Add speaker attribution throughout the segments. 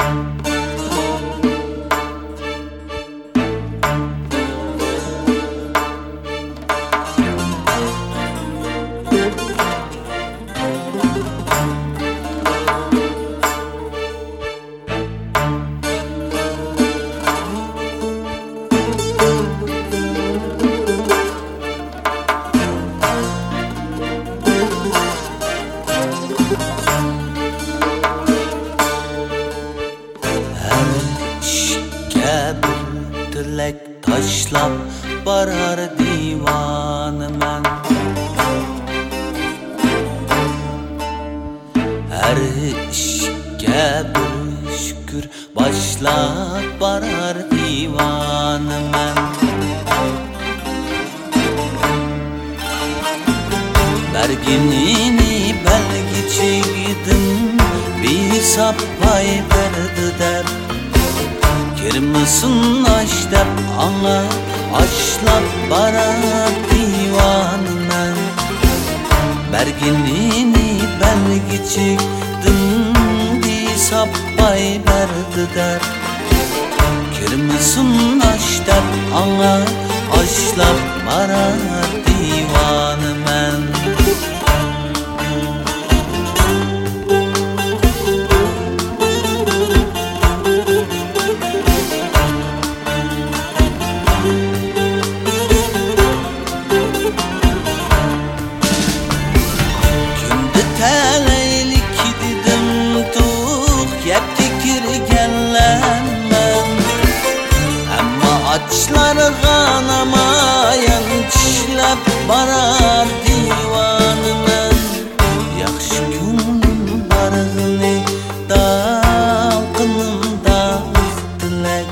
Speaker 1: you tilek tashlab borar divoniman har ishga bir shukur boshlab borar divoniman berginini belgichigidim besap pay berdi deb Aş dep ana Aşlap bara divanına. Berginini belgi çıktın Di sappay berdi der aş dep ana Aşlap bara divanı Saçları kanamayan çişlep barar divanına Yaxşı günüm barığını dalqınımda dilek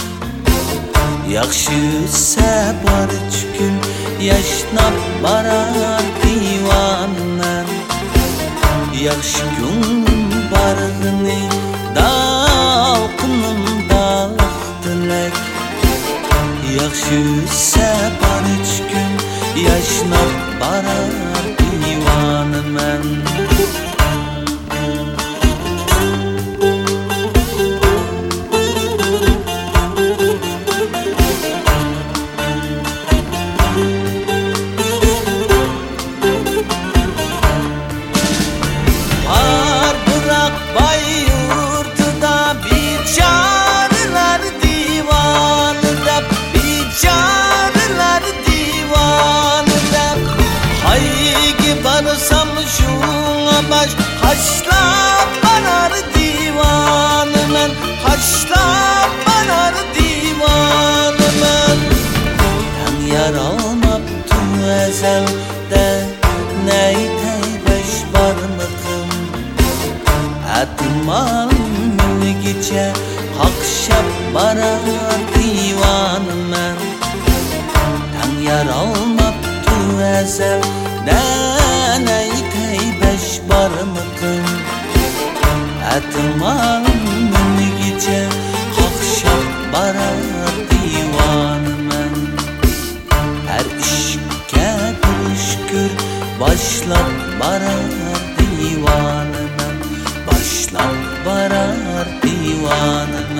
Speaker 1: Yaxşı səbar gün yaşnap barar divanına Yaxşı günüm barığını dalqınımda to Sanırsam şuna baş Haşlap banar divanımen Haşlap banar divanımen Hem yar almaptı ezelde Neytey beş barmıkım Etim almını gece. Hakşap banar divanımen Hem yar almaptı ezelde دانيتي بشبر مقم أتمال من جيجة خخشق برا ديوان من هر işke duruşkür başlap barar divanım Başlap barar divanım